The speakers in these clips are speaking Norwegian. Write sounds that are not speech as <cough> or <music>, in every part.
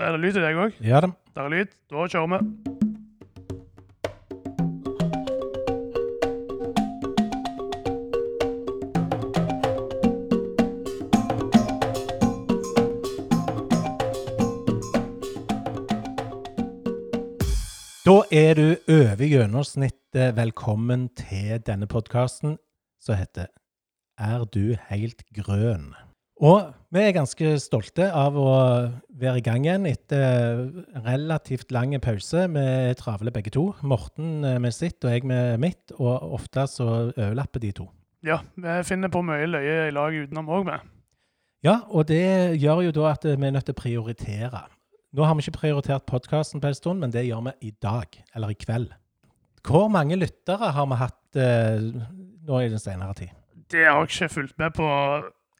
Er det lyd i deg òg? Ja da. Der er lyd. Da kjører vi. Da er du over gjennomsnittet velkommen til denne podkasten som heter Er du helt grønn? Og vi er ganske stolte av å være i gang igjen etter relativt lang pause. Vi er travle begge to. Morten med sitt og jeg med mitt, og ofte så overlapper de to. Ja, vi finner på mye løye i lag utenom òg, vi. Ja, og det gjør jo da at vi er nødt til å prioritere. Nå har vi ikke prioritert podkasten på en stund, men det gjør vi i dag, eller i kveld. Hvor mange lyttere har vi hatt eh, nå i den senere tid? Det har jeg ikke fulgt med på.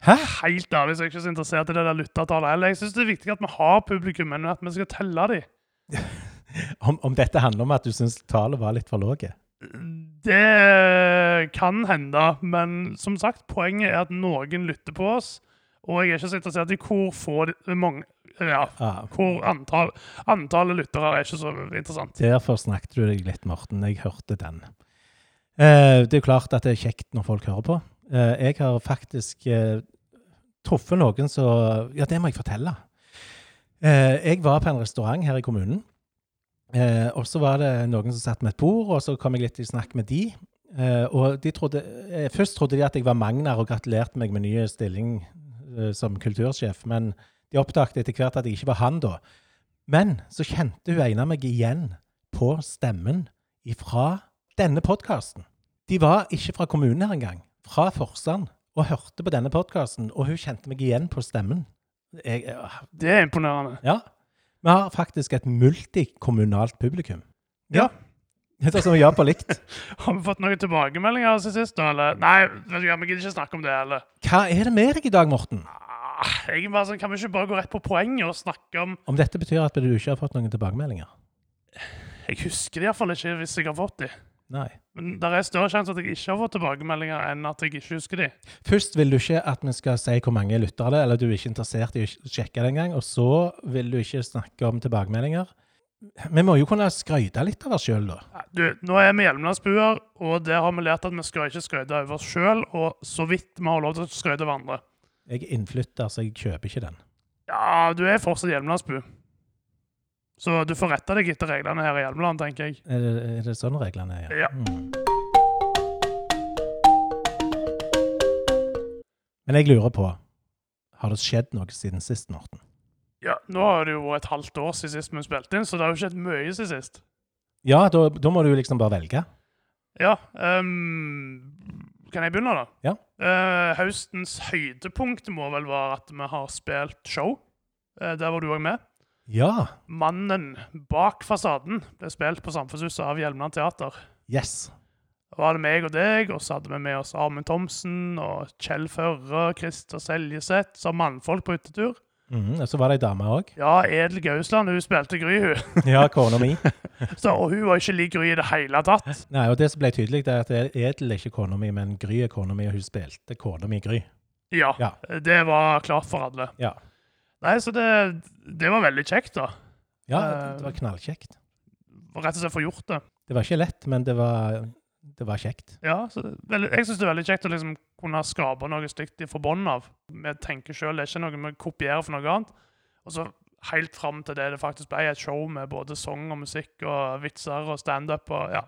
Hæ? Helt ærlig så er jeg ikke så interessert i det der lyttertallet heller. Jeg syns det er viktig at vi har publikum, men at vi skal telle dem. <laughs> Om, om dette handler om at du syns tallet var litt for lave? Det kan hende, men som sagt, poenget er at noen lytter på oss. Og jeg er ikke så interessert i hvor få mange Ja, ah. hvor antall, antallet lyttere er ikke så interessant. Derfor snakket du deg litt, Morten. Jeg hørte den. Eh, det er jo klart at det er kjekt når folk hører på. Eh, jeg har faktisk eh, truffet noen som Ja, det må jeg fortelle. Eh, jeg var på en restaurant her i kommunen. Og så var det noen som satt med et bord, og så kom jeg litt i snakk med de. Og de trodde, først trodde de at jeg var Magnar og gratulerte meg med ny stilling som kultursjef. Men de oppdaget etter hvert at jeg ikke var han da. Men så kjente hun ene meg igjen på stemmen ifra denne podkasten. De var ikke fra kommunen her engang, fra Forsand, og hørte på denne podkasten, og hun kjente meg igjen på stemmen. Jeg, øh, Det er imponerende. ja. Vi har faktisk et multikommunalt publikum. Ja. Det er som å gjøre på likt. <laughs> Har vi fått noen tilbakemeldinger siden sist? eller? Nei, vi gidder ikke snakke om det. eller? Hva er det med deg i dag, Morten? Ah, jeg er bare sånn, Kan vi ikke bare gå rett på poenget og snakke om Om dette betyr at du ikke har fått noen tilbakemeldinger? Jeg husker det iallfall ikke hvis jeg har fått de. Nei. Men det er større sjanse at jeg ikke har fått tilbakemeldinger enn at jeg ikke husker de. Først vil du ikke at vi skal si hvor mange lyttere det er, eller du er ikke interessert i å sjekke det engang. Og så vil du ikke snakke om tilbakemeldinger. Vi må jo kunne skryte litt av oss sjøl, da. Du, Nå er vi Hjelmelandsbuer, og der har vi lært at vi skal ikke skryte av oss sjøl, og så vidt vi har lov til å skryte av andre. Jeg er innflytter, så jeg kjøper ikke den. Ja, du er fortsatt Hjelmelandsbu. Så du får rette deg etter reglene her i Hjelmeland, tenker jeg. Er det, er det sånn reglene er? Ja. Mm. Men jeg lurer på, har det skjedd noe siden sist, Morten? Ja, Nå har det jo vært et halvt år siden sist vi spilte inn, så det har jo skjedd mye siden sist. Ja, da, da må du liksom bare velge. Ja, Um, Kan jeg begynne, da? Ja. Uh, høstens høydepunkt må vel være at vi har spilt show. Uh, der var du òg med. Ja. Mannen bak fasaden ble spilt på Samfunnshuset av Hjelmeland Teater. Yes. Da var det meg og deg, og så hadde vi med oss Amund Thomsen og Kjell Førre, Christer Seljeseth som mannfolk på hyttetur. Mhm, Og så var det ei dame òg. Ja, Edel Gausland, hun spilte Gry, hun. <laughs> Ja, kona mi. <laughs> Så, og hun var ikke lik Gry i det hele tatt. Nei, og det som ble tydelig, det er at Edel er ikke kona mi, men Gry er kona mi, og hun spilte kona mi Gry. Ja, Ja. det var klart for alle. Ja. Nei, så det, det var veldig kjekt, da. Ja, Eh. det var knallkjekt. Rett og slett få gjort det. Det var ikke lett, men det var, det var kjekt. Ja, så det, Jeg syns det er veldig kjekt å liksom kunne skape noe stygt fra bunnen av. Vi tenker sjøl, det er ikke noe vi kopierer for noe annet. Og så helt fram til det det faktisk ble et show med både sang og musikk og vitser og standup og ja.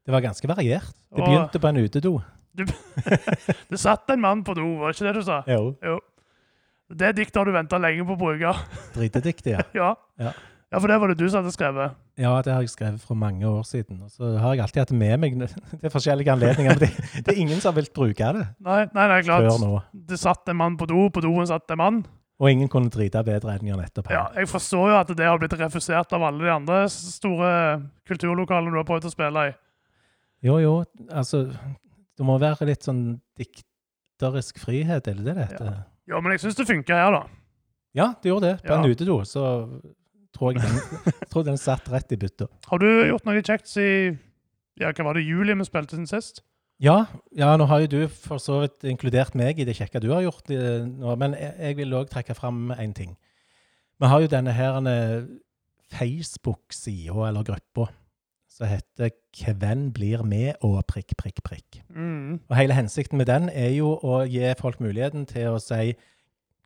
Det var ganske variert. Det Og- begynte på en utedo. <laughs> Det satt en mann på do, var det ikke det du sa? Jo. Jo. Det diktet har du venta lenge på å bruke. <laughs> Dritediktet, ja. ja. Ja. ja, for det var det du som hadde skrevet. Ja, det har jeg skrevet for mange år siden. Og så har jeg alltid hatt det med meg <laughs> til forskjellige anledninger. Men det, det er ingen som har villet bruke det Nei, nei, nei klart. Det satt en mann på do, på doen satt en mann. Og ingen kunne drite bedre enn Jan etterpå. Ja, jeg forstår jo at det har blitt refusert av alle de andre store kulturlokalene du har prøvd å spille i. Jo, jo, altså Det må være litt sånn dikterisk frihet, er det det det heter? Ja, men jeg syns det funker her, da. Ja, det gjorde det. På Ja. en utedo så tror jeg den, <laughs> tror den satt rett i bytta. Har du gjort noe kjekt i ja, hva var det, juli vi spilte sin sist? Ja, ja, nå har jo du for så vidt inkludert meg i det kjekke du har gjort eh, nå, men jeg, jeg vil òg trekke fram én ting. Vi har jo denne her eh, Facebook-sida, eller gruppa, som heter 'Hvem blir med?' og prikk, prikk, prikk. Mm. Og hele hensikten med den er jo å gi folk muligheten til å si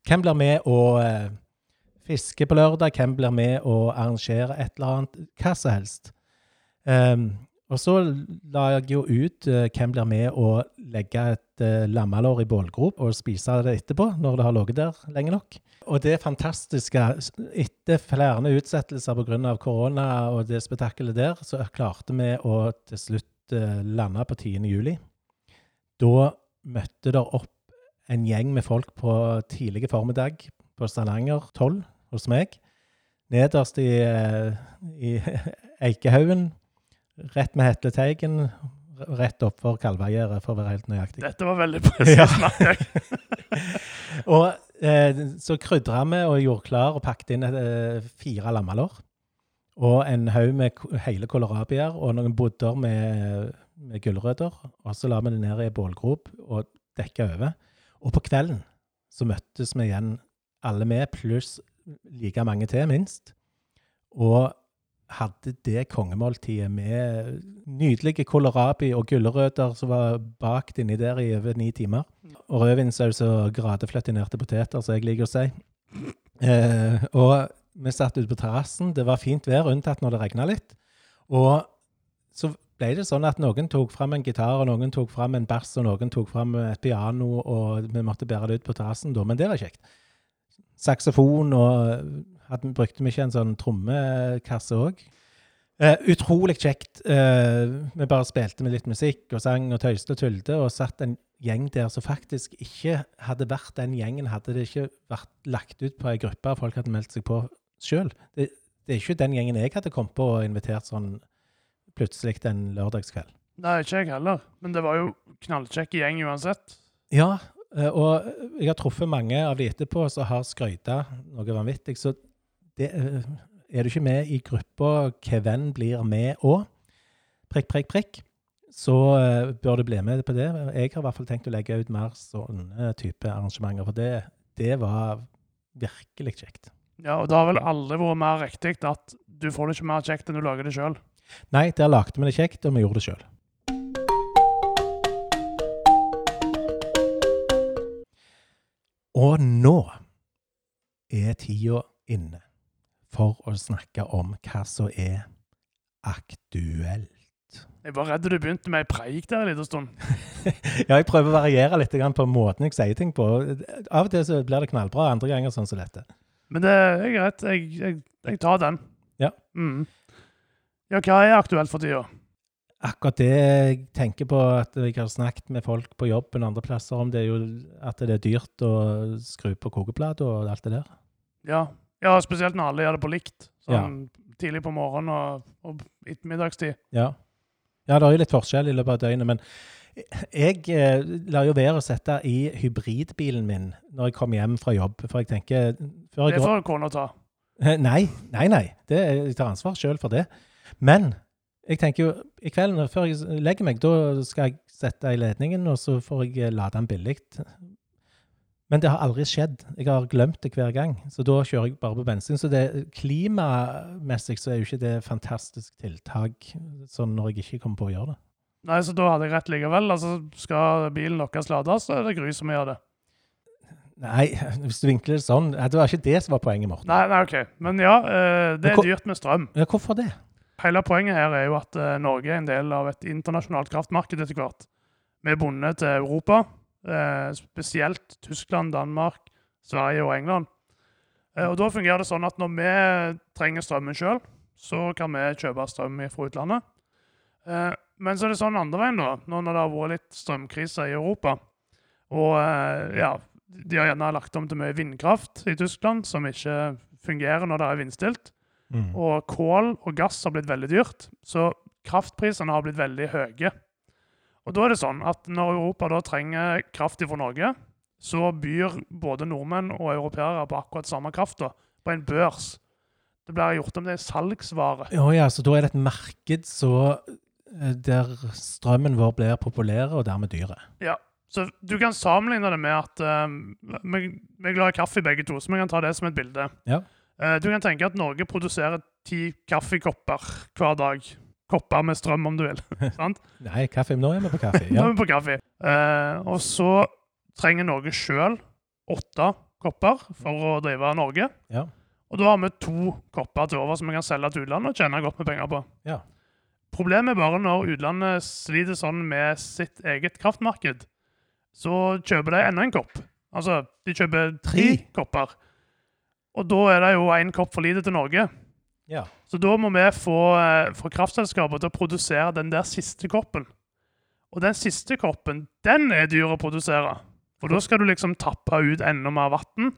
hvem blir med å eh, fiske på lørdag, hvem blir med å arrangere et eller annet, hva som helst. Ehm, og så la jeg jo ut eh, hvem blir med å legge et uh, lammelår i bålgrop og spise det etterpå, når det har ligget der lenge nok. Og det fantastiske, etter flere utsettelser pga. korona og det spetakkelet der, så klarte vi å til slutt uh, lande på 10. juli. Da møtte det opp en gjeng med folk på tidlig formiddag på Stavanger 12 hos meg. Nederst i, eh, i <laughs> Eikehaugen, rett med Hetleteigen, rett oppfor Kalvegjerdet, for å være helt nøyaktig. Dette var veldig presist, Ja. <laughs> Og eh, så krydra vi og gjorde klar og pakket inn eh, fire lammelår. Og en haug med hele kålrabier og noen bodder med, med gulrøtter. Og så la vi det ned i en bålgrop og dekka over. Og på kvelden så møttes vi igjen, alle med, pluss like mange til, minst. Og hadde det kongemåltidet med nydelige kålrabi og gulrøtter som var bakt inni der i over ni timer. Og rødvinsaus og gradefløtinerte poteter, som jeg liker å si. Eh, og vi satt ute på terrassen. Det var fint vær, unntatt når det regna litt. Og så ble det sånn at noen tok fram en gitar, og noen tok fram en bass, og noen tok fram et piano, og vi måtte bære det ut på terrassen da. Men det var kjekt. Saksofon, og hadde, brukte vi ikke en sånn trommekasse òg. Uh, utrolig kjekt. Uh, vi bare spilte med litt musikk og sang og tøyste og tulte, og satt en gjeng der som faktisk ikke hadde vært den gjengen, hadde det ikke vært lagt ut på ei gruppe folk hadde meldt seg på sjøl. Det, det er ikke den gjengen jeg hadde kommet på og invitert sånn plutselig en lørdagskveld. Nei, ikke jeg heller. Men det var jo knallkjekk gjeng uansett. Ja, uh, og jeg har truffet mange av de etterpå som har skryta noe vanvittig. Så det, eh, er du ikke med i gruppa 'Hvem blir med og prikk, prikk, prikk', så eh, bør du bli med på det. Jeg har i hvert fall tenkt å legge ut mer sånne type arrangementer, for det, det var virkelig kjekt. Ja, Og det har vel aldri vært mer riktig at du får det ikke mer kjekt enn du lager det sjøl. Nei, der lagde vi det kjekt, og vi gjorde det sjøl. Og nå er tida inne for å snakke om hva som er aktuelt. Jeg var redd du begynte med ei preik der en liten stund. <laughs> Ja, jeg prøver å variere litt på måten jeg sier ting på. Av og til så blir det knallbra, andre ganger sånn som dette. Men det er greit. Jeg, jeg, jeg tar den. Ja. Mm. Ja, hva er aktuelt for tida? Akkurat det jeg tenker på at jeg har snakket med folk på jobben andre plasser om, det er jo at det er dyrt å skru på kokeplata og alt det der. Ja. Ja, spesielt når alle gjør det på likt. Sånn tidlig på morgenen og, og ettermiddagstid. Ja. ja, det er jo litt forskjell i løpet av døgnet, men jeg eh, lar jo være å sette i hybridbilen min når jeg kommer hjem fra jobb, for jeg tenker jeg Det får kona ta. Eh, Nei, nei, nei. Det, jeg tar ansvar sjøl for det. Men jeg tenker jo i kvelden før jeg legger meg, da skal jeg sette i ledningen, og så får jeg eh, lade den billig. Men det har aldri skjedd. Jeg har glemt det hver gang. Så da kjører jeg bare på bensin. Så det, klimamessig så er jo ikke det fantastisk tiltak sånn når jeg ikke kommer på å gjøre det. Nei, så da hadde jeg rett likevel. Altså, skal bilen deres lades, så er det Gry som gjør det. Nei, <laughs> hvis du vinkler det sånn Det var ikke det som var poenget, Morten. Nei, nei, OK. Men ja, eh, det er dyrt med strøm. Ja, hvorfor det? Hele poenget her er jo at eh, Norge er en del av et internasjonalt kraftmarked etter hvert. Vi er bundet til Europa, spesielt Tyskland, Danmark, Sverige og England. Eh, og Da fungerer det sånn at når vi trenger strømmen sjøl, så kan vi kjøpe strøm fra utlandet. Eh, men så er det sånn andre veien, da, nå når det har vært litt strømkrise i Europa. Og eh, ja, de har gjerne lagt om til mye vindkraft i Tyskland, som ikke fungerer når det er vindstilt. Mm. Og kål og gass har blitt veldig dyrt, så kraftprisene har blitt veldig høye. Og da er det sånn at når Europa da trenger kraft fra Norge, så byr både nordmenn og europeere på akkurat samme kraft da, på en børs. Det blir gjort om det er salgsvare. Ja, ja, så da er det et marked så, eh, der strømmen vår blir populær, og dermed dyre. Ja, Så du kan sammenligne det med at um, vi, vi er glad i kaffe begge to, så vi kan ta det som et bilde. Ja. Uh, du kan tenke at Norge produserer ti kaffekopper hver dag. Kopper med strøm, om du vil. <laughs> sant? Nei, kaffe. Nå er vi på kaffe. Nå er vi på kaffe. Eh, og så trenger Norge sjøl åtte kopper for å drive Norge. Ja. Og da har vi to kopper til over som vi kan selge til utlandet og tjene godt med penger på. Ja. Problemet er bare når utlandet sliter sånn med sitt eget kraftmarked, så kjøper de enda en kopp. Altså, de kjøper tre Tre? kopper. Og da er det jo én kopp for lite til Norge. Ja. Så da må vi få, eh, få kraftselskapet til å produsere den der siste koppen. Og den siste koppen, den er dyr å produsere. For da skal du liksom tappe ut enda mer vann.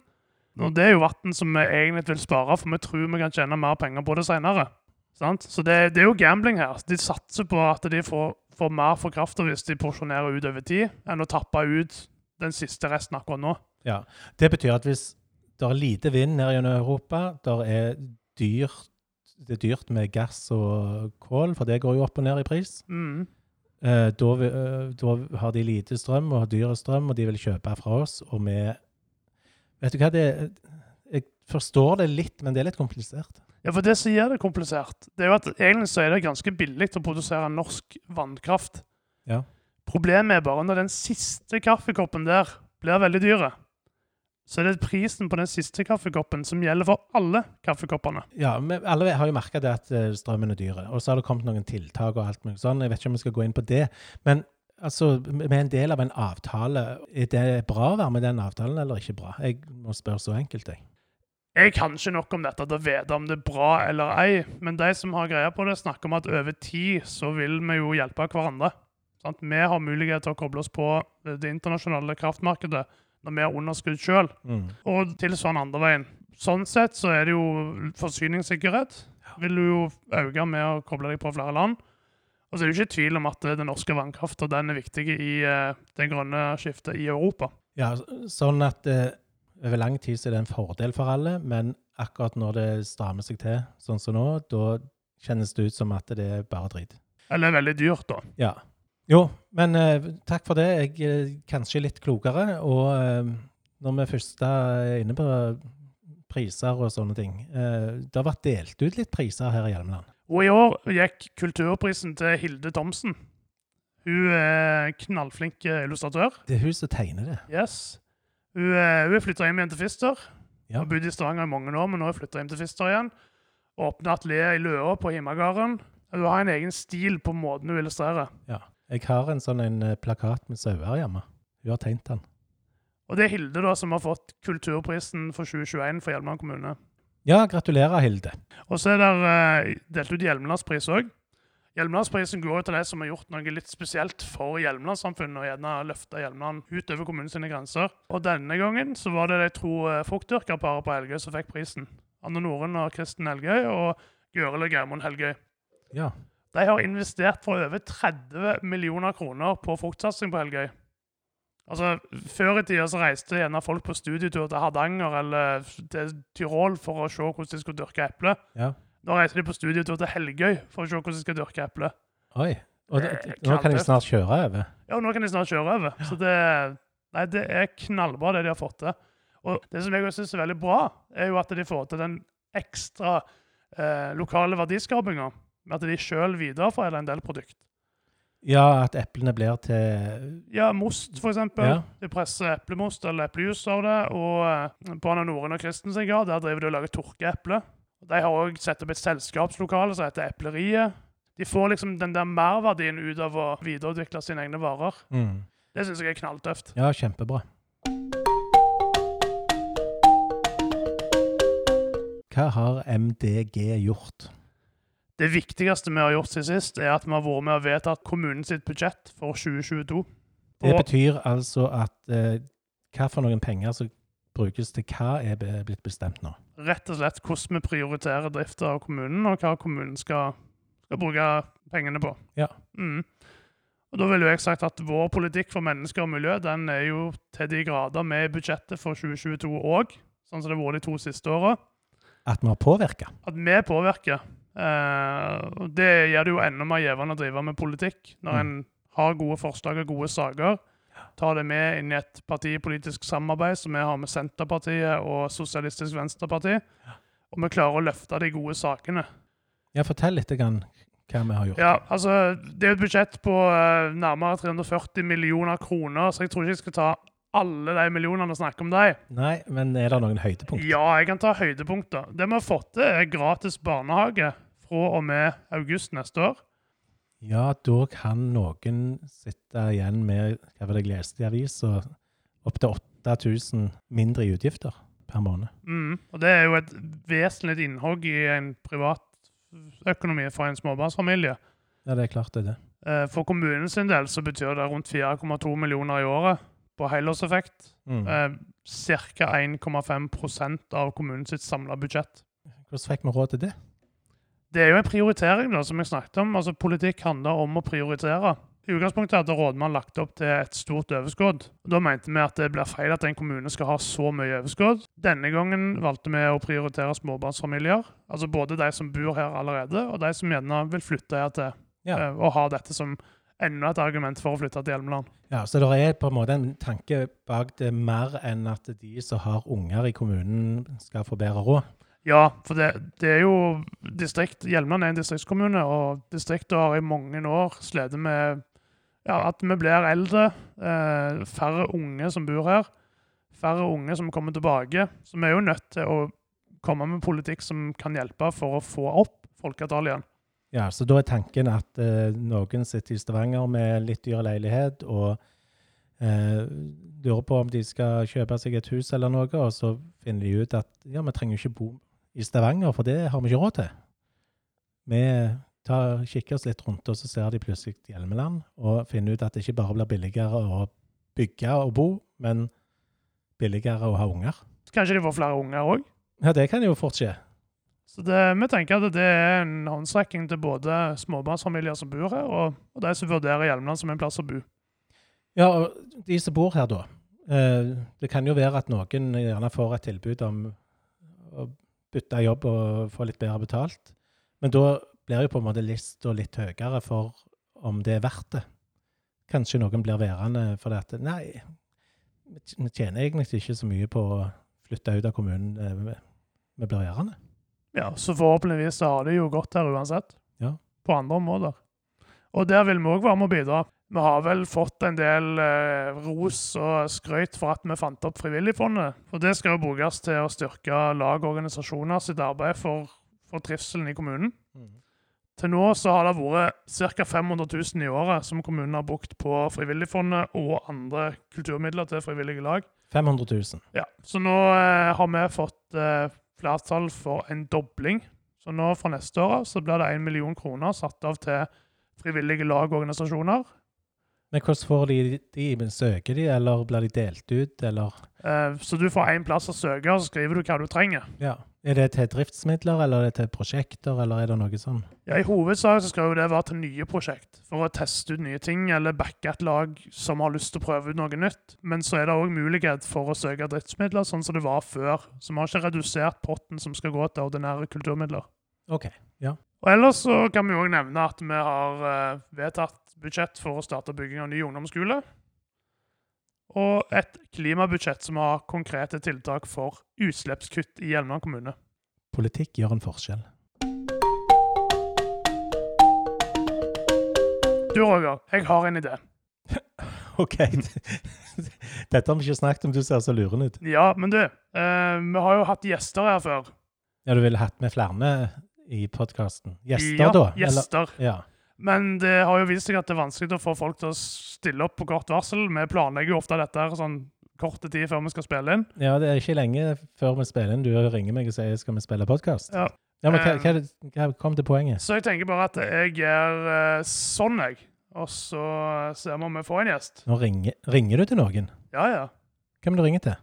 Og det er jo vann som vi egentlig vil spare, for vi tror vi kan tjene mer penger på det senere. Så det, det er jo gambling her. De satser på at de får, får mer for krafta hvis de porsjonerer ut over tid, enn å tappe ut den siste resten akkurat nå. ja. Det betyr at hvis det er lite vind her gjennom Europa, det er dyrt, det er dyrt med gass og kål, for det går jo opp og ned i pris. Mm. Eh, da, eh, da har de lite strøm og har dyre strøm, og de vil kjøpe fra oss. Og vi Vet du hva, det, jeg forstår det litt, men det er litt komplisert. Ja, for det som gjør det komplisert, det er jo at egentlig så er det ganske billig å produsere norsk vannkraft. Ja. Problemet er bare når den siste kaffekoppen der blir veldig dyr, så er det prisen på den siste kaffekoppen som gjelder for alle kaffekoppene. Ja, men alle har jo merka det at eh, strømmen er dyre. Og så har det kommet noen tiltak og alt mulig sånn. Jeg vet ikke om vi skal gå inn på det. Men altså, vi er en del av en avtale. Er det bra å være med den avtalen, eller ikke bra? Jeg må spørre så enkelt, jeg. Jeg kan ikke nok om dette til å vite om det er bra eller ei, men de som har greie på det, snakker om at over tid så vil vi jo hjelpe hverandre. Sant? Vi har mulighet til å koble oss på det internasjonale kraftmarkedet når vi har underskudd sjøl. Mm. Og tilsvarende andre veien. Sånn sett så er det jo forsyningssikkerhet. Vil du jo øke med å koble deg på flere land. Og så er det jo ikke tvil om at den norske vannkrafta er viktig i eh, det grønne skiftet i Europa. Ja, sånn at eh, over lang tid så er det en fordel for alle, men akkurat når det strammer seg til, sånn som nå, da kjennes det ut som at det er bare drit. Eller veldig dyrt, da. Ja. Jo, men eh, takk for det. Jeg er kanskje litt klokere. Og eh, når vi først er inne på priser og sånne ting eh, Det har vært delt ut litt priser her i Hjelmeland. Og i år gikk kulturprisen til Hilde Thomsen. Hun er knallflink illustratør. Det er hun som tegner det. Yes. Hun, eh, hun er flytta hjem igjen til Fister. Ja. Har bodd i Stavanger i mange år, men nå er hun flytta hjem til Fister igjen. Åpna atelier i Løa på Himmagarden. Hun har en egen stil på måten hun illustrerer. Jeg har en sånn en eh, plakat med sauer hjemme. Hun har tegnet den. Og det er Hilde da som har fått Kulturprisen for 2021 for Hjelmeland kommune. Ja, gratulerer, Hilde. Og så er det eh, delt ut Hjelmelandspris òg. Hjelmelandsprisen går til de som har gjort noe litt spesielt for Hjelmelandssamfunnet, og gjerne løfta Hjelmeland utover kommunens grenser. Og denne gangen så var det de to uh, fruktdyrkerparene på Helgøy som fikk prisen. Anne Noren og Kristen Helgøy, og Gøril og Geirmund Helgøy. Ja. De har investert for over 30 millioner kroner på fruktsatsing på Helgøy. Altså, Før i tida så reiste gjerne folk på studietur til Hardanger eller til Tyrol for å se hvordan de skulle dyrke eple. ja. Nå reiser de på studietur til Helgøy for å se hvordan de skal dyrke eple. Oi. Og det, det, nå kan de snart kjøre over. Ja, nå kan de snart kjøre over. Så det, nei, det er knallbra, det de har fått til. Og det som jeg syns er veldig bra, er jo at de får til den ekstra eh, lokale verdiskapinga. Med at de sjøl videreforedler en del produkt. Ja, at eplene blir til Ja, most, for eksempel. Ja. De presser eplemost eller eplejus av det. Og eh, på Anna Noren og Christensen gard, der driver de og lager tørkeeple. De har òg satt opp et selskapslokale som heter Epleriet. De får liksom den der merverdien ut av å videreutvikle sine egne varer. mm. Det syns jeg er knalltøft. Ja, kjempebra. Hva har MDG gjort? Det viktigste vi har gjort siden sist, er at vi har vært med og vedtatt kommunens budsjett for 2022. Det betyr altså at eh, hva for noen penger som brukes til hva, er blitt bestemt nå. rett og slett hvordan vi prioriterer drifta av kommunen, og hva kommunen skal, skal bruke pengene på. Ja. Mm. Og Da ville jeg sagt at vår politikk for mennesker og miljø den er jo til de grader med i budsjettet for 2022 òg, sånn som det har vært de to siste åra. At vi har påvirka. At vi påvirker. Og Det gjør det jo enda mer gjevende å drive med politikk. Når Mm. en har gode forslag og gode saker, tar det med inn i et partipolitisk samarbeid som vi har med Senterpartiet og Sosialistisk Venstreparti, og vi klarer å løfte de gode sakene. Ja, fortell litt grann hva vi har gjort. Ja, altså, Det er et budsjett på uh, nærmere 340 millioner kroner, så jeg tror ikke jeg skal ta alle de millionene og snakke om dem. Nei, men er det noen høydepunkt? Ja, jeg kan ta høydepunkter. Det vi har fått til, er gratis barnehage fra og med august neste år. Ja, da kan noen sitte igjen med hva var det jeg leste i avisa, opptil 8000 mindre i utgifter per måned. Mm. Og det er jo et vesentlig innhogg i en privatøkonomi for en småbarnsfamilie. Ja, det er klart det er det. Eh, For kommunen sin del så betyr det rundt 4,2 millioner i året på helårseffekt. Mm. Eh, Ca. 1,5% av kommunens samla budsjett. Hvordan fikk vi råd til det? Det er jo en prioritering, da, som jeg snakket om. Altså, Politikk handler om å prioritere. I utgangspunktet hadde rådmannen lagt opp til et stort overskudd. Da mente vi at det blir feil at en kommune skal ha så mye overskudd. Denne gangen valgte vi å prioritere småbarnsfamilier. Altså både de som bor her allerede, og de som gjerne vil flytte her til. Ja. eh, Og ha dette som enda et argument for å flytte til Hjelmeland. Ja, Så det er på en måte en tanke bak det mer enn at de som har unger i kommunen, skal få bedre råd? Ja, for det, det er jo distrikt, Hjelmeland er en distriktskommune, og distriktet har i mange år slitt med ja, at vi blir eldre, eh, færre unge som bor her, færre unge som kommer tilbake. Så vi er jo nødt til å komme med politikk som kan hjelpe for å få opp folketallet igjen. Ja, Så da er tanken at eh, noen sitter i Stavanger med litt dyr leilighet og eh, lurer på om de skal kjøpe seg et hus eller noe, og så finner de ut at ja, vi trenger ikke bo i Stavanger, for det har vi ikke råd til. Vi tar, kikker oss litt rundt, og så ser de plutselig Hjelmeland, og finner ut at det ikke bare blir billigere å bygge og bo, men billigere å ha unger. Kanskje de får flere unger òg. Ja, det kan jo fort skje. Så det, vi tenker at det er en håndsrekking til både småbarnsfamilier som bor her, og, og de som vurderer Hjelmeland som en plass å bo. Ja, og de som bor her da, eh, det kan jo være at noen gjerne får et tilbud om å bytte jobb og få litt bedre betalt. Men da blir jo på en måte lista litt høyere for om det er verdt det. Kanskje noen blir værende fordi at nei, vi tjener egentlig ikke så mye på å flytte ut av kommunen. eh, Vi, vi blir værende. Ja, så forhåpentligvis så har det jo gått her uansett. Ja. På andre områder. Og der vil vi òg være med å bidra. Vi har vel fått en del eh, ros og skrøyt for at vi fant opp Frivilligfondet. Og det skal jo brukes til å styrke lag og organisasjoner sitt arbeid for, for trivselen i kommunen. Til nå så har det vært ca. 500 000 i året som kommunen har brukt på Frivilligfondet og andre kulturmidler til frivillige lag. 500 000. Ja, Så nå eh, har vi fått eh, flertall for en dobling. Så nå fra neste år så blir det 1 million kroner satt av til frivillige lag og organisasjoner. Men hvordan får de de? Søker de, eller blir de delt ut, eller? Eh, så du får én plass å søke, og så skriver du hva du trenger. Ja. Er det til driftsmidler, eller er det til prosjekter, eller er det noe sånn? Ja, I hovedsak så skal jo det være til nye prosjekt, for å teste ut nye ting, eller backe et lag som har lyst til å prøve ut noe nytt. Men så er det òg mulighet for å søke driftsmidler, sånn som det var før. Så vi har ikke redusert potten som skal gå til ordinære kulturmidler. OK. ja. Og ellers så kan vi òg nevne at vi har eh, vedtatt budsjett for å starte bygging av ny ungdomsskole. Og et klimabudsjett som har konkrete tiltak for utslippskutt i Hjelmeland kommune. Politikk gjør en forskjell. Du Roger, jeg har en idé. <laughs> OK. <laughs> Dette har vi ikke snakket om, du ser så luren ut. Ja, men du, eh, vi har jo hatt gjester her før. Ja, du ville hatt med flere i podkasten? Gjester, ja, da? Eller- gjester. Men det har jo vist seg at det er vanskelig å få folk til å stille opp på kort varsel. Vi planlegger jo ofte dette her sånn korte tid før vi skal spille inn. ja, det er ikke lenge før vi spiller inn. Du ringer meg og sier skal vi spille podkast. Ja. Ja, men hva, Eh. hva, hva kom til poenget? Så jeg tenker bare at jeg gjør eh, sånn, jeg. Og så ser vi om vi får en gjest. Nå ringer, ringer du til noen? Ja, ja. Hvem du ringer til?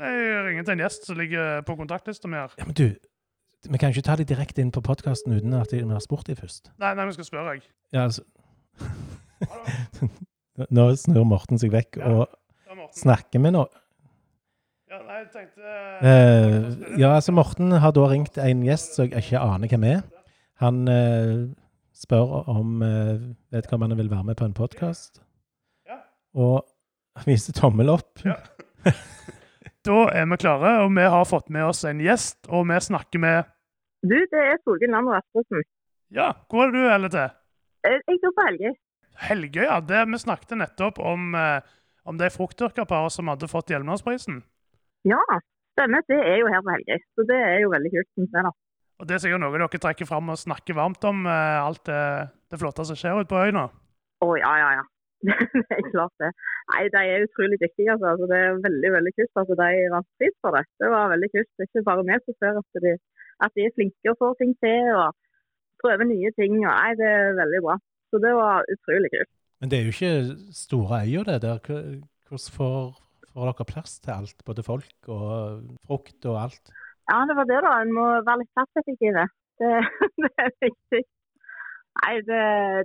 Nei, Jeg ringer til en gjest som ligger på kontaktlista mi her. Ja, men du, vi kan ikke ta de direkte inn på podkasten uten at vi har spurt de først. Nei, nei, vi skal spørre, jeg. Ja, altså <laughs> Nå snur Morten seg vekk Ja. og snakker med noe. Ja, nei, jeg tenkte uh, ja, altså Morten har da ringt en gjest som jeg ikke aner hvem er. Han uh, spør om uh, vedkommende vil være med på en podkast. Ja. Og viser tommel opp. Ja. <laughs> Da er vi klare, og vi har fått med oss en gjest, og vi snakker med Du, det er Solgunn Lander Aspersen. Ja, hvor er det du heller til? Eh, Jeg tror på Helgøy. Helgøy, ja. Det, vi snakket nettopp om, eh, om det fruktdyrkerparet som hadde fått Hjelmlandsprisen. Ja, stemmer. Det er jo her på Helgøy. Så det er jo veldig kult. synes jeg da. Og det er sikkert noe dere trekker fram og snakker varmt om, eh, alt det, det flotte som skjer ute på øya Å Å ja, ja, ja. <laughs> Det er klart det. Nei, de er utrolig dyktige. altså. altså det er veldig veldig kult at de vant pris for det. Det var veldig kult. Det er ikke bare vi som ser at de, at de er flinke og får ting til og prøver nye ting. og Nei, det er veldig bra. Så det var utrolig kult. Men det er jo ikke store øyer, det der. Hvordan får, får dere plass til alt? Både folk og frukt og alt? Ja, det var det, da. En må være litt plasseffektiv. Det, <laughs> det er viktig. Nei, det,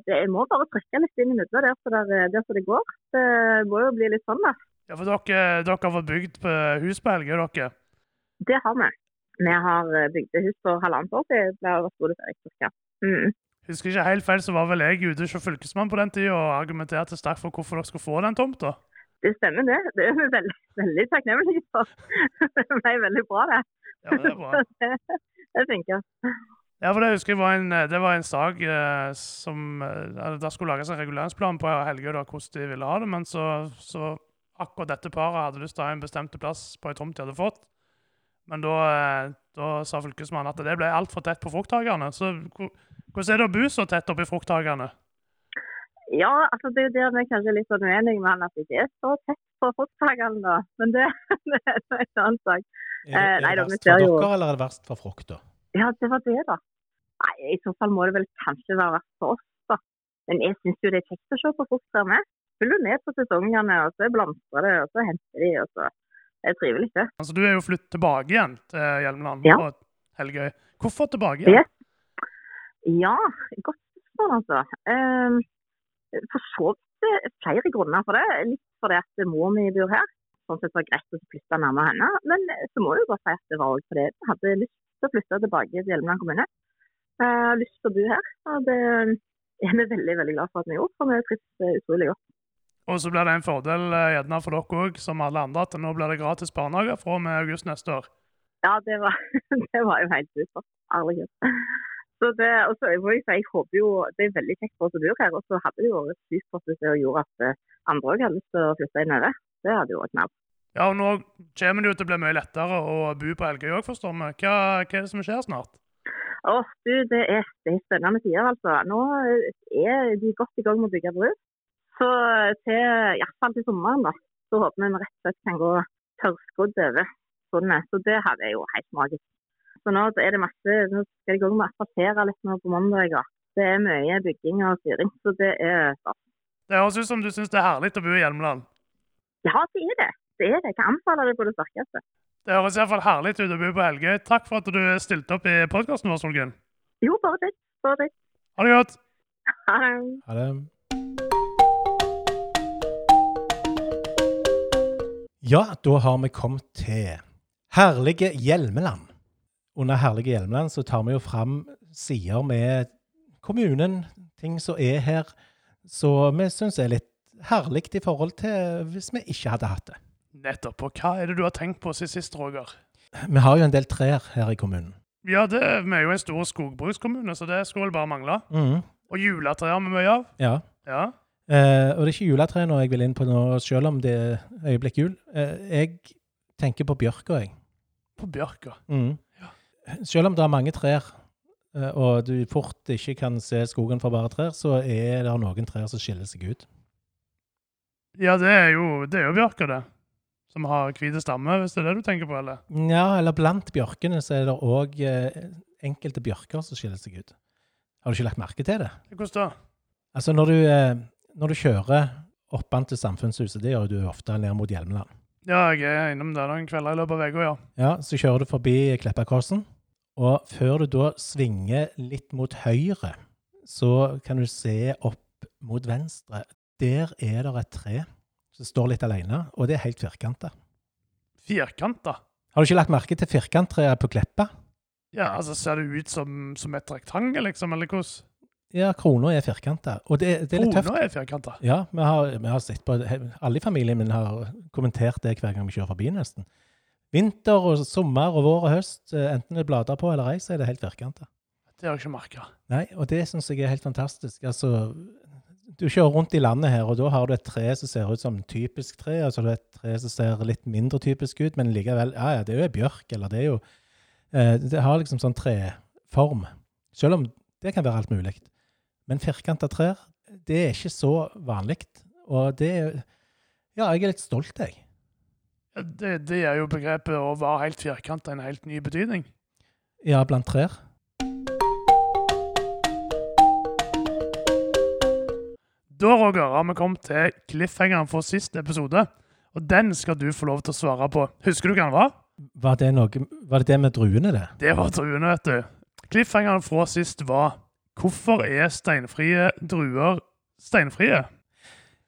det jeg må bare trykke litt inn i midler der så det, der så det går. Det må jo bli litt sånn, da. Ja, for dere, dere har fått bygd hus på Helgøy, dere. Det har vi. Vi har eh, bygd hus for halvannet år siden. Det ble Stole Ferikirke. Mm. Husker ikke helt feil, så var vel jeg ute hos fylkesmannen på den tida og argumenterte sterkt for hvorfor dere skulle få den tomta. Det stemmer, det. Det er vi veldig, veldig takknemlige for. <laughs> Det ble veldig bra, det. Ja, det er bra. <laughs> Det, det jeg. Ja, for det husker det var en, det var en sak eh, som eh, Det skulle lages en reguleringsplan på Helgøy da, hvordan de ville ha det, men så, så akkurat dette paret hadde lyst til å ha en bestemt plass på en tomt de hadde fått. Men da, eh, da sa fylkesmannen at det ble altfor tett på frukthagerne. Så hvordan er det å bo så tett oppi frukthagerne? Ja, altså det er jo der vi kanskje er litt sånn uenige med han at det ikke er så tett på frukthagerne, da. Men det, <laughs> det er en annen sak. Er det, Eh, er det verst for dere, eller er det verst for frukta? Ja, det var det, da. Nei, i så fall må det vel kanskje være verst for oss, da. Men jeg syns jo det er kjekt å se på frukttrær med. Følger med på sesongene, og så blomstrer det, og så henter de, og så Det er trivelig, det. Altså, Du er jo flyttet tilbake igjen til Hjelmeland Ja. og Helgøy. Hvorfor tilbake igjen? Yes. Ja, godt spørsmål, altså. Um, for så vidt eh, flere grunner for det. Litt fordi at mor mi bor her. Sånn sett var det greit å flytte nærmere henne. Men eh, så må jeg jo bare si at det var fordi jeg hadde lyst til å flytte tilbake til Hjelmeland kommune. Jeg har lyst til å bo her. Og det er vi veldig veldig glad for at vi gjorde, for vi trives utrolig godt. Og så blir det en fordel eh, gjerne for dere òg, som alle andre, at nå blir det gratis barnehage fra og med august neste år. Ja, det var, <laughs> det var jo helt supert. Herlighet. Så det, og så må jeg si, jeg håper jo, Det er veldig kjekt for oss å bo her. Og så hadde det jo vært supert hvis det gjorde at eh, andre òg hadde lyst til å flytte inn over. Det hadde jo vært knall. Ja, og nå kommer det jo til å bli mye lettere å bo på Helgøy òg, forstår vi. Hva, hva er det som skjer snart? Å, du, det er, det er spennende tider, altså. Nå er de godt i gang med å bygge bru. Så til, i hvert fall til sommeren, da, så håper vi vi rett og slett kan gå tørrskodd over sundet. Så det her er jo helt magisk. Så nå er det masse, nå skal de i gang med å asfaltere litt nå på mandager. Det er mye bygging og styring, så det er stas. Det høres ut som du syns det er herlig å bo i Hjelmeland. Ja, det er det. Det er det. Jeg kan anbefale det på det sterkeste. Det høres iallfall herlig ut å bo på Helgøy. Takk for at du stilte opp i podkasten vår, Solgunn. Jo, bare fint. Bare fint. Ha det godt. Ha det. Ha det. Ja, da har vi kommet til Herlige Hjelmeland. Under Herlige Hjelmeland så tar vi jo fram sider med kommunen, ting som er her, så vi syns er litt herlig i forhold til hvis vi ikke hadde hatt det. Nettopp. Og hva er det du har tenkt på siden sist, Roger? Vi har jo en del trær her i kommunen. Ja, det, vi er jo en stor skogbrukskommune, så det skulle vel bare mangle. Mm. Og juletre har vi mye av. ja. Ja. Eh, og det er ikke juletre nå jeg vil inn på nå, selv om det er øyeblikk jul. Eh, jeg tenker på bjørka, jeg. På Bjørka. Mm. Selv om det er mange trær, eh, og du fort ikke kan se skogen for bare trær, så er det noen trær som skiller seg ut. Ja, det er jo, det er jo Bjørka, det. Som har hvite stamme, hvis det er det du tenker på, eller? Ja, eller blant bjørkene så er det òg eh, enkelte bjørker som skiller seg ut. Har du ikke lagt merke til det? Hvordan da? Altså, når du, eh, når du kjører oppan til Samfunnshuset, det gjør du ofte ned mot Hjelmeland. Ja, jeg er innom der noen kvelder i løpet av uka, ja. Ja, så kjører du forbi Kleppakossen, og før du da svinger litt mot høyre, så kan du se opp mot venstre. Der er det et tre som står litt alene, og det er helt firkanta. Firkanta. Har du ikke lagt merke til firkanttreet på Kleppa? Ja, altså, ser det ut som, som et rektangel, liksom, eller hvordan? Ja, krona er firkanta, og det, det er litt tøft. Krona er firkanta. Ja, vi har, vi har sett på. Alle i familien min har kommentert det hver gang vi kjører forbi, nesten. vinter og sommer og vår og høst, eh, enten det er blader på eller ei, så er det helt firkanta. Det har jeg ikke merka. Nei, og det syns jeg er helt fantastisk. Altså, du kjører rundt i landet her, og da har du et tre som ser ut som typisk tre, og så har du et tre som ser litt mindre typisk ut, men likevel Ja, ja, det er jo ei bjørk, eller det er jo eh, Det har liksom sånn treform. Selv om det kan være alt mulig. Men firkanta trær, det er ikke så vanlig. Og det Ja, jeg er litt stolt, jeg. Det, det er jo begrepet å være helt firkanta en helt ny betydning. Ja, blant trær. Da Roger, har vi kommet til cliffhangeren for siste episode. Og den skal du få lov til å svare på. Husker du hva den var? Var det, noe, var det det med druene, det? Det var druene, vet du. Cliffhangeren fra sist var Hvorfor er steinfrie druer steinfrie?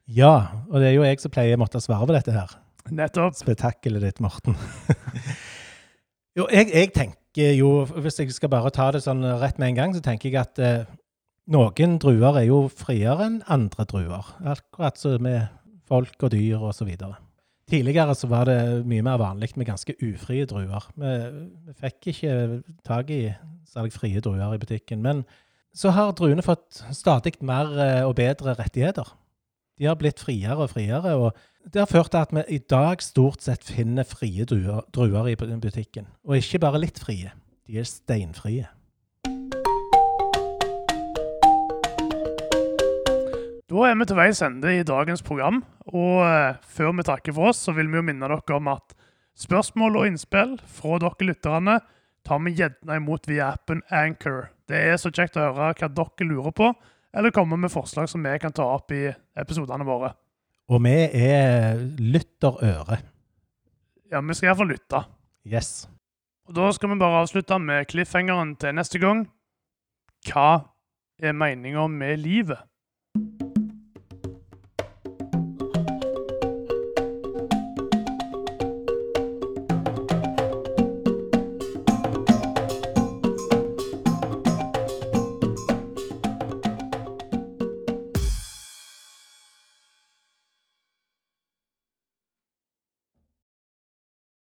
Ja, og det er jo jeg som pleier å måtte svare på dette her. Nettopp. Spetakkelet ditt, Morten. <laughs> jo, jeg, jeg, tenker jo, hvis jeg skal bare ta det sånn rett med en gang, så tenker jeg at eh, noen druer er jo friere enn andre druer. Akkurat som med folk og dyr osv. Tidligere så var det mye mer vanlig med ganske ufrie druer. Vi, fikk ikke tak i særlig frie druer i butikken. Men så har druene fått stadig mer eh, og bedre rettigheter. De har blitt friere og friere, og det har ført til at vi i dag stort sett finner frie druer, druer i butikken. Og ikke bare litt frie, de er steinfrie. Da er vi til veis ende i dagens program. Og eh, før vi takker for oss, så vil vi jo minne dere om at spørsmål og innspill fra dere lytterne tar vi gjerne imot via appen Anchor. Det er så kjekt å høre hva dere lurer på, eller komme med forslag som vi kan ta opp i episodene våre. Og vi er lytterøre. Ja, vi skal iallfall lytte. Yes. Og Da skal vi bare avslutte med cliffhangeren til neste gang. Hva er meninga med livet?